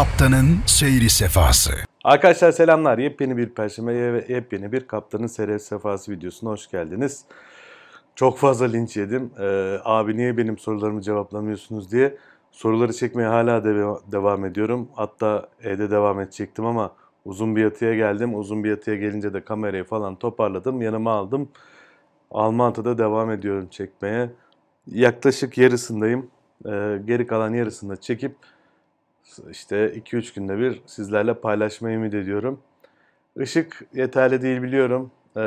Kaptanın Seyri Sefası. Arkadaşlar selamlar. Yepyeni bir Perşembe ve yepyeni bir Kaptanın Seyri Sefası videosuna hoş geldiniz. Çok fazla linç yedim. Ee, abi niye benim sorularımı cevaplamıyorsunuz diye. Soruları çekmeye hala de- devam ediyorum. Hatta evde devam edecektim ama uzun bir yatıya geldim. Uzun bir yatıya gelince de kamerayı falan toparladım. Yanıma aldım. Almantı'da devam ediyorum çekmeye. Yaklaşık yarısındayım. Ee, geri kalan yarısında çekip işte 2-3 günde bir sizlerle paylaşmayı ümit ediyorum. Işık yeterli değil biliyorum. Ee,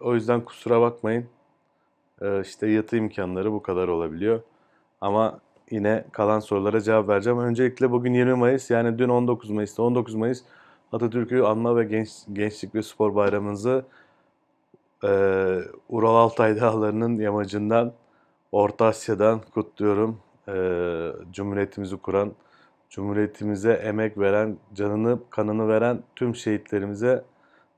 o yüzden kusura bakmayın. Ee, işte yatı imkanları bu kadar olabiliyor. Ama yine kalan sorulara cevap vereceğim. Öncelikle bugün 20 Mayıs yani dün 19 Mayıs'ta 19 Mayıs Atatürk'ü anma ve genç, gençlik ve spor bayramımızı e, Ural Altay Dağları'nın yamacından Orta Asya'dan kutluyorum. E, Cumhuriyetimizi kuran, Cumhuriyetimize emek veren, canını, kanını veren tüm şehitlerimize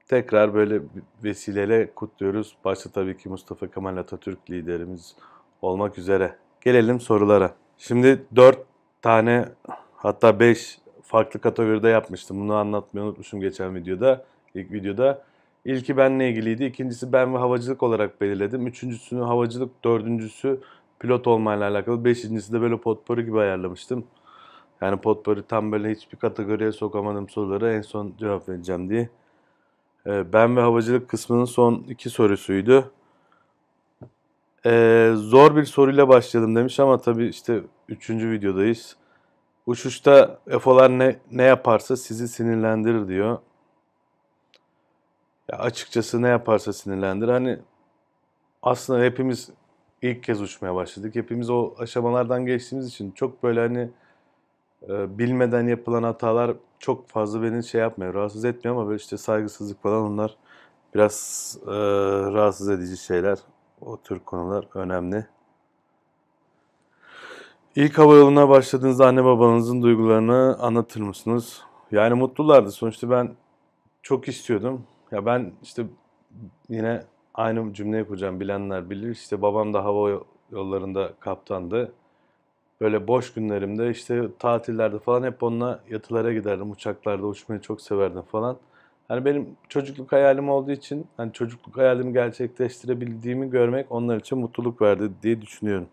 tekrar böyle vesileyle kutluyoruz. Başta tabii ki Mustafa Kemal Atatürk liderimiz olmak üzere. Gelelim sorulara. Şimdi 4 tane hatta 5 farklı kategoride yapmıştım. Bunu anlatmayı unutmuşum geçen videoda. ilk videoda. İlki benle ilgiliydi. İkincisi ben ve havacılık olarak belirledim. Üçüncüsünü havacılık, dördüncüsü pilot olmayla alakalı. Beşincisi de böyle potpourri gibi ayarlamıştım. Yani potpourri tam böyle hiçbir kategoriye sokamadım soruları en son cevap vereceğim diye. Ee, Ben ve havacılık kısmının son iki sorusuydu. Ee, zor bir soruyla başlayalım demiş ama tabii işte üçüncü videodayız. Uçuşta FO'lar ne, ne yaparsa sizi sinirlendirir diyor. Ya açıkçası ne yaparsa sinirlendirir. Hani aslında hepimiz ilk kez uçmaya başladık. Hepimiz o aşamalardan geçtiğimiz için çok böyle hani bilmeden yapılan hatalar çok fazla beni şey yapmıyor, rahatsız etmiyor ama böyle işte saygısızlık falan onlar biraz e, rahatsız edici şeyler. O tür konular önemli. İlk hava yoluna başladığınızda anne babanızın duygularını anlatır mısınız? Yani mutlulardı. Sonuçta ben çok istiyordum. Ya ben işte yine aynı cümleyi kuracağım. Bilenler bilir. İşte babam da hava yollarında kaptandı. Böyle boş günlerimde işte tatillerde falan hep onunla yatılara giderdim. Uçaklarda uçmayı çok severdim falan. Hani benim çocukluk hayalim olduğu için hani çocukluk hayalimi gerçekleştirebildiğimi görmek onlar için mutluluk verdi diye düşünüyorum.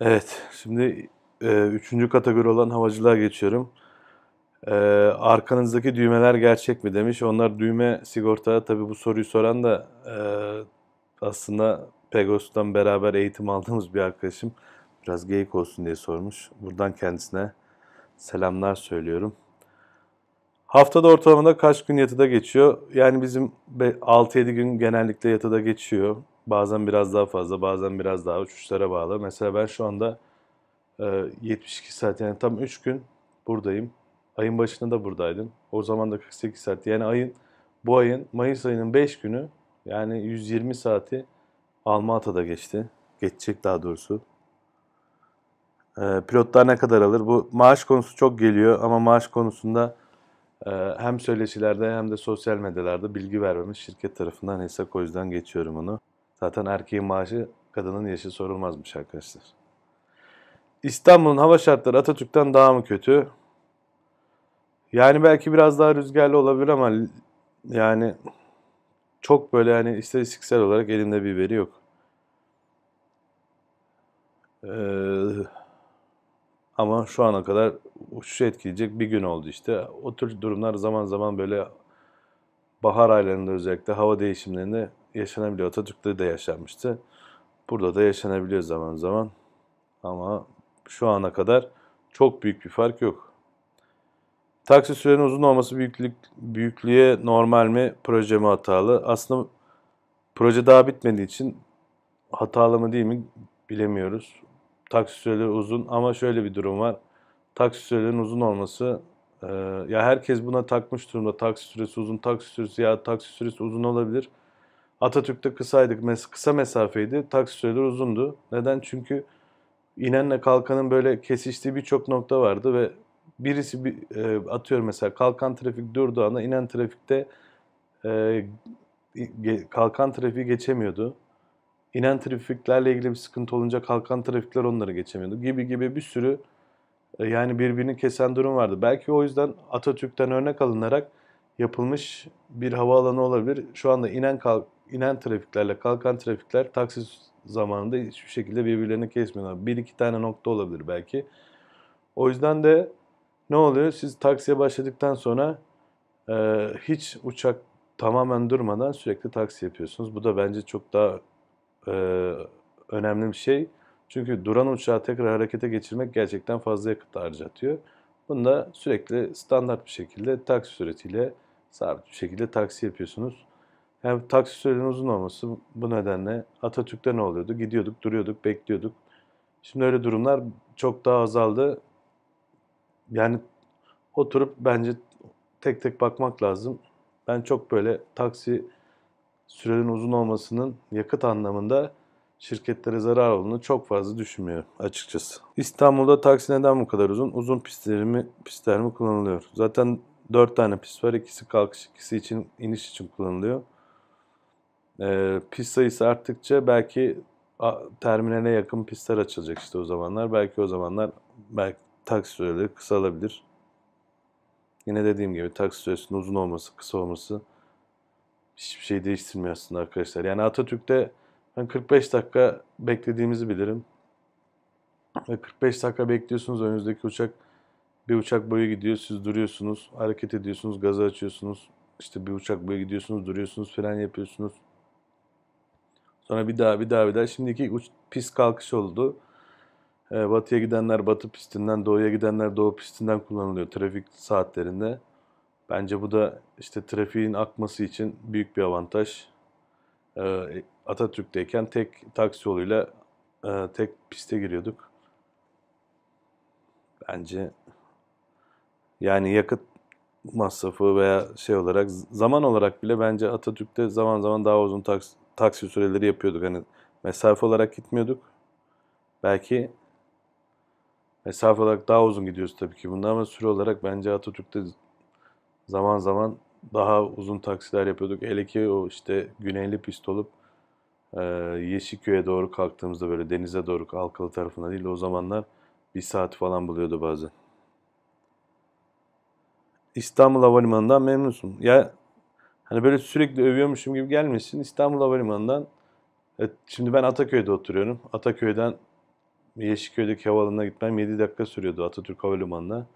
Evet, şimdi e, üçüncü kategori olan havacılığa geçiyorum. E, arkanızdaki düğmeler gerçek mi demiş. Onlar düğme sigorta. Tabii bu soruyu soran da e, aslında Pegasus'tan beraber eğitim aldığımız bir arkadaşım. Biraz geyik olsun diye sormuş. Buradan kendisine selamlar söylüyorum. Haftada ortalamada kaç gün yatıda geçiyor? Yani bizim 6-7 gün genellikle yatıda geçiyor. Bazen biraz daha fazla, bazen biraz daha uçuşlara bağlı. Mesela ben şu anda e, 72 saat yani tam 3 gün buradayım. Ayın başında da buradaydım. O zaman da 48 saat. Yani ayın bu ayın Mayıs ayının 5 günü yani 120 saati Almata'da geçti. Geçecek daha doğrusu. E, pilotlar ne kadar alır? Bu maaş konusu çok geliyor ama maaş konusunda e, hem söyleşilerde hem de sosyal medyalarda bilgi vermemiş şirket tarafından hesap o yüzden geçiyorum onu. Zaten erkeğin maaşı kadının yaşı sorulmazmış arkadaşlar. İstanbul'un hava şartları Atatürk'ten daha mı kötü? Yani belki biraz daha rüzgarlı olabilir ama yani çok böyle hani istatistiksel olarak elimde bir veri yok. Ee, ama şu ana kadar uçuşu etkileyecek bir gün oldu işte. O tür durumlar zaman zaman böyle bahar aylarında özellikle hava değişimlerinde yaşanabiliyor. Atatürk'te de yaşanmıştı. Burada da yaşanabiliyor zaman zaman. Ama şu ana kadar çok büyük bir fark yok. Taksi sürenin uzun olması büyüklük, büyüklüğe normal mi, proje mi hatalı? Aslında proje daha bitmediği için hatalı mı değil mi bilemiyoruz. Taksi süreleri uzun ama şöyle bir durum var. Taksi sürelerinin uzun olması e, ya herkes buna takmış durumda. Taksi süresi uzun, taksi süresi ya taksi süresi uzun olabilir. Atatürk'te kısaydık, mes kısa mesafeydi. Taksi süreleri uzundu. Neden? Çünkü inenle kalkanın böyle kesiştiği birçok nokta vardı ve birisi bir, e, atıyorum mesela kalkan trafik durduğu anda inen trafikte e, kalkan trafiği geçemiyordu. İnen trafiklerle ilgili bir sıkıntı olunca kalkan trafikler onları geçemiyordu gibi gibi bir sürü E, Yani birbirini kesen durum vardı. Belki o yüzden Atatürk'ten örnek alınarak yapılmış bir havaalanı olabilir. Şu anda inen kalk, inen trafiklerle kalkan trafikler taksi zamanında hiçbir şekilde birbirlerini kesmiyorlar. Bir iki tane nokta olabilir belki. O yüzden de ne oluyor? Siz taksiye başladıktan sonra e, hiç uçak tamamen durmadan sürekli taksi yapıyorsunuz. Bu da bence çok daha e, önemli bir şey. Çünkü duran uçağı tekrar harekete geçirmek gerçekten fazla yakıt harcatıyor. Bunu da sürekli standart bir şekilde taksi süretiyle sabit bir şekilde taksi yapıyorsunuz. Yani taksi sürenin uzun olması bu nedenle Atatürk'te ne oluyordu? Gidiyorduk, duruyorduk, bekliyorduk. Şimdi öyle durumlar çok daha azaldı. Yani oturup bence tek tek bakmak lazım. Ben çok böyle taksi sürenin uzun olmasının yakıt anlamında şirketlere zarar olduğunu çok fazla düşünmüyorum açıkçası. İstanbul'da taksi neden bu kadar uzun? Uzun pistler mi, pistler mi kullanılıyor? Zaten 4 tane pist var. İkisi kalkış, ikisi için iniş için kullanılıyor. Ee, pist sayısı arttıkça belki terminale yakın pistler açılacak işte o zamanlar. Belki o zamanlar belki taksi süreleri kısalabilir. Yine dediğim gibi taksi süresinin uzun olması, kısa olması hiçbir şey değiştirmiyor aslında arkadaşlar. Yani Atatürk'te ben 45 dakika beklediğimizi bilirim. Ve 45 dakika bekliyorsunuz önünüzdeki uçak bir uçak boyu gidiyor siz duruyorsunuz hareket ediyorsunuz gazı açıyorsunuz işte bir uçak boyu gidiyorsunuz duruyorsunuz fren yapıyorsunuz. Sonra bir daha bir daha bir daha şimdiki uç, pist kalkış oldu. Ee, batıya gidenler batı pistinden doğuya gidenler doğu pistinden kullanılıyor trafik saatlerinde. Bence bu da işte trafiğin akması için büyük bir avantaj. Ee, Atatürk'teyken tek taksi yoluyla e, tek piste giriyorduk. Bence yani yakıt masrafı veya şey olarak zaman olarak bile bence Atatürk'te zaman zaman daha uzun taksi, taksi süreleri yapıyorduk. Hani mesafe olarak gitmiyorduk. Belki mesafe olarak daha uzun gidiyoruz tabii ki bunda ama süre olarak bence Atatürk'te zaman zaman daha uzun taksiler yapıyorduk. Hele ki o işte güneyli pist olup e, Yeşilköy'e doğru kalktığımızda böyle denize doğru Halkalı tarafına değil o zamanlar bir saat falan buluyordu bazen. İstanbul Havalimanı'ndan memnunsun. Ya hani böyle sürekli övüyormuşum gibi gelmesin. İstanbul Havalimanı'ndan evet, şimdi ben Ataköy'de oturuyorum. Ataköy'den Yeşilköy'deki havaalanına gitmem 7 dakika sürüyordu Atatürk Havalimanı'na.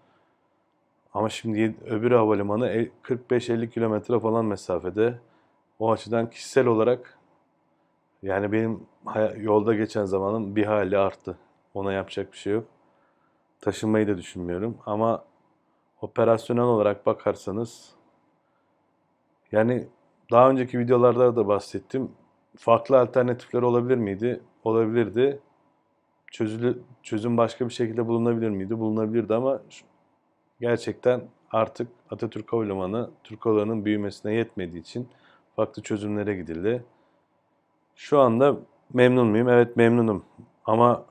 Ama şimdi öbür havalimanı e- 45-50 kilometre falan mesafede. O açıdan kişisel olarak yani benim yolda geçen zamanım bir hali arttı. Ona yapacak bir şey yok. Taşınmayı da düşünmüyorum ama operasyonel olarak bakarsanız yani daha önceki videolarda da bahsettim. Farklı alternatifler olabilir miydi? Olabilirdi. Çözülü, çözüm başka bir şekilde bulunabilir miydi? Bulunabilirdi ama gerçekten artık Atatürk Havalimanı Türk Havalimanı'nın büyümesine yetmediği için farklı çözümlere gidildi. Şu anda memnun muyum? Evet memnunum. Ama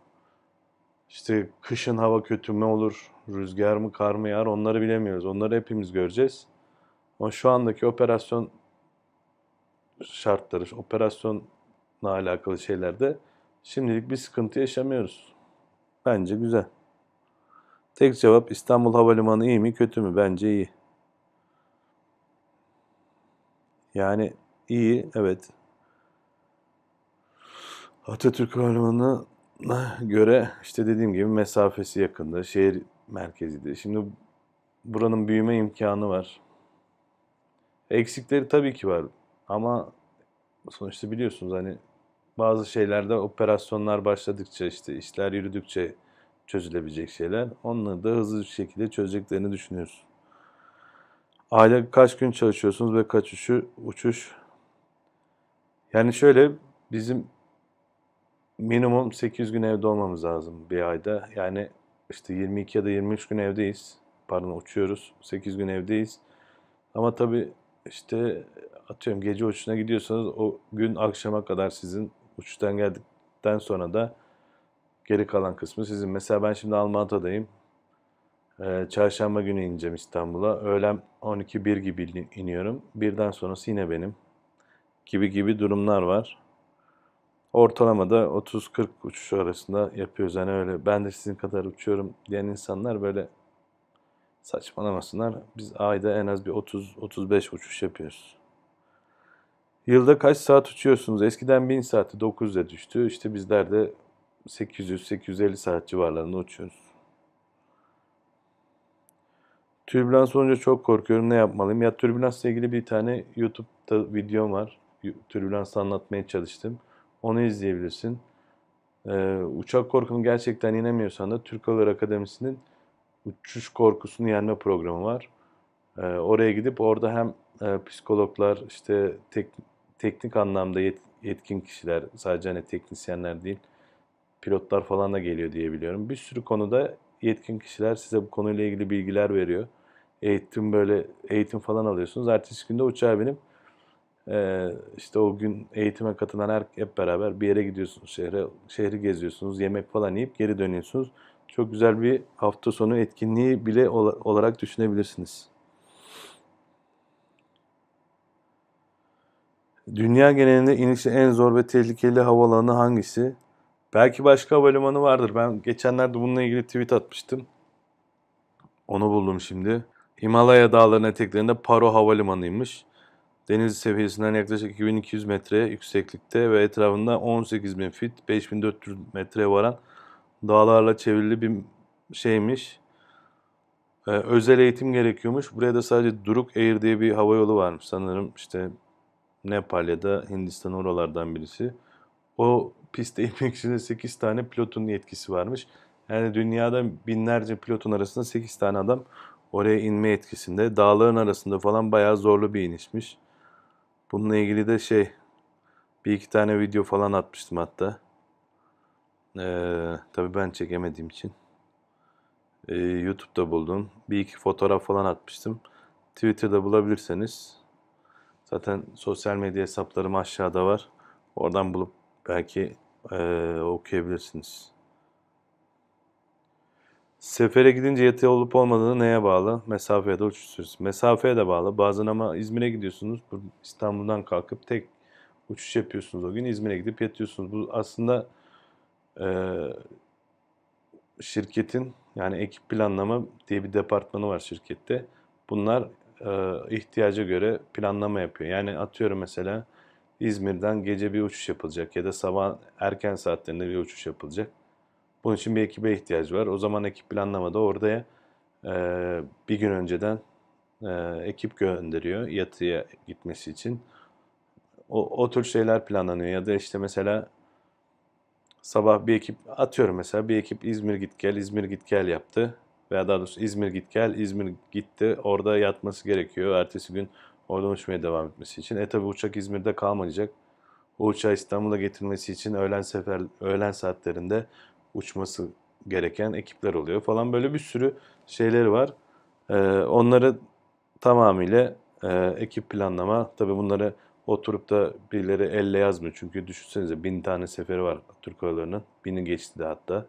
işte kışın hava kötü mü olur, rüzgar mı, kar mı yağar onları bilemiyoruz. Onları hepimiz göreceğiz. Ama şu andaki operasyon şartları, operasyonla alakalı şeylerde şimdilik bir sıkıntı yaşamıyoruz. Bence güzel. Tek cevap İstanbul Havalimanı iyi mi kötü mü? Bence iyi. Yani iyi evet. Atatürk Havalimanı'na göre işte dediğim gibi mesafesi yakında, şehir merkeziydi. Şimdi buranın büyüme imkanı var. Eksikleri tabii ki var ama sonuçta biliyorsunuz hani bazı şeylerde operasyonlar başladıkça işte işler yürüdükçe çözülebilecek şeyler. Onları da hızlı bir şekilde çözeceklerini düşünüyoruz. Ayda kaç gün çalışıyorsunuz ve kaç uçuş? uçuş? Yani şöyle bizim minimum 800 gün evde olmamız lazım bir ayda. Yani işte 22 ya da 23 gün evdeyiz. Pardon uçuyoruz. 8 gün evdeyiz. Ama tabii işte atıyorum gece uçuşuna gidiyorsanız o gün akşama kadar sizin uçuştan geldikten sonra da geri kalan kısmı sizin. Mesela ben şimdi Almanya'dayım. Ee, çarşamba günü ineceğim İstanbul'a. Öğlen 12-1 gibi in- iniyorum. Birden sonrası yine benim. Gibi gibi durumlar var. ortalamada 30-40 uçuş arasında yapıyoruz. Yani öyle ben de sizin kadar uçuyorum diyen insanlar böyle saçmalamasınlar. Biz ayda en az bir 30-35 uçuş yapıyoruz. Yılda kaç saat uçuyorsunuz? Eskiden 1000 saati 900'e düştü. İşte bizler de 800-850 saat civarlarında uçuyoruz. Türbülans olunca çok korkuyorum. Ne yapmalıyım? Ya türbülansla ilgili bir tane YouTube'da videom var. Türbülans anlatmaya çalıştım. Onu izleyebilirsin. Ee, uçak korkunu gerçekten yenemiyorsan da Türk Hava Akademisi'nin uçuş korkusunu yenme programı var. Ee, oraya gidip orada hem e, psikologlar, işte tek, teknik anlamda yet, yetkin kişiler, sadece hani teknisyenler değil, pilotlar falan da geliyor diye biliyorum. Bir sürü konuda yetkin kişiler size bu konuyla ilgili bilgiler veriyor. Eğitim böyle eğitim falan alıyorsunuz. Ertesi günde uçağa binip e, işte o gün eğitime katılan her, hep beraber bir yere gidiyorsunuz şehre, şehri geziyorsunuz, yemek falan yiyip geri dönüyorsunuz. Çok güzel bir hafta sonu etkinliği bile olarak düşünebilirsiniz. Dünya genelinde inişi en zor ve tehlikeli havaalanı hangisi? Belki başka havalimanı vardır. Ben geçenlerde bununla ilgili tweet atmıştım. Onu buldum şimdi. Himalaya dağlarının eteklerinde Paro Havalimanı'ymış. Deniz seviyesinden yaklaşık 2200 metre yükseklikte ve etrafında 18.000 fit, 5400 metreye varan dağlarla çevrili bir şeymiş. Ee, özel eğitim gerekiyormuş. Buraya da sadece Duruk Air diye bir hava yolu varmış sanırım. işte Nepal ya da Hindistan oralardan birisi. O piste inmek için 8 tane pilotun yetkisi varmış. Yani dünyada binlerce pilotun arasında 8 tane adam oraya inme etkisinde. Dağların arasında falan bayağı zorlu bir inişmiş. Bununla ilgili de şey bir iki tane video falan atmıştım hatta. Ee, tabii ben çekemediğim için. Ee, YouTube'da buldum. Bir iki fotoğraf falan atmıştım. Twitter'da bulabilirseniz. Zaten sosyal medya hesaplarım aşağıda var. Oradan bulup belki e, okuyabilirsiniz. Sefere gidince yatı olup olmadığını neye bağlı? Mesafeye de uçuş. Mesafeye de bağlı. Bazen ama İzmir'e gidiyorsunuz. İstanbul'dan kalkıp tek uçuş yapıyorsunuz o gün. İzmir'e gidip yatıyorsunuz. Bu aslında e, şirketin yani ekip planlama diye bir departmanı var şirkette. Bunlar e, ihtiyaca göre planlama yapıyor. Yani atıyorum mesela İzmir'den gece bir uçuş yapılacak ya da sabah erken saatlerinde bir uçuş yapılacak. Bunun için bir ekibe ihtiyaç var. O zaman ekip planlamada oraya e, bir gün önceden e, ekip gönderiyor yatıya gitmesi için. O, o tür şeyler planlanıyor. Ya da işte mesela sabah bir ekip atıyorum mesela bir ekip İzmir git gel İzmir git gel yaptı. Veya daha doğrusu İzmir git gel İzmir gitti orada yatması gerekiyor. Ertesi gün oradan uçmaya devam etmesi için. E tabi uçak İzmir'de kalmayacak. O uçağı İstanbul'a getirmesi için öğlen sefer öğlen saatlerinde uçması gereken ekipler oluyor falan böyle bir sürü şeyleri var. Ee, onları tamamıyla e, ekip planlama. Tabi bunları oturup da birileri elle yazmıyor. Çünkü düşünsenize bin tane seferi var Türk Hava Bini geçti de hatta.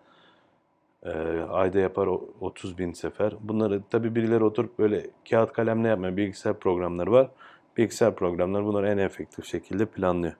Ee, ayda yapar 30 bin sefer. Bunları tabi birileri oturup böyle kağıt kalemle yapmıyor. Bilgisayar programları var. Bilgisayar programları bunları en efektif şekilde planlıyor.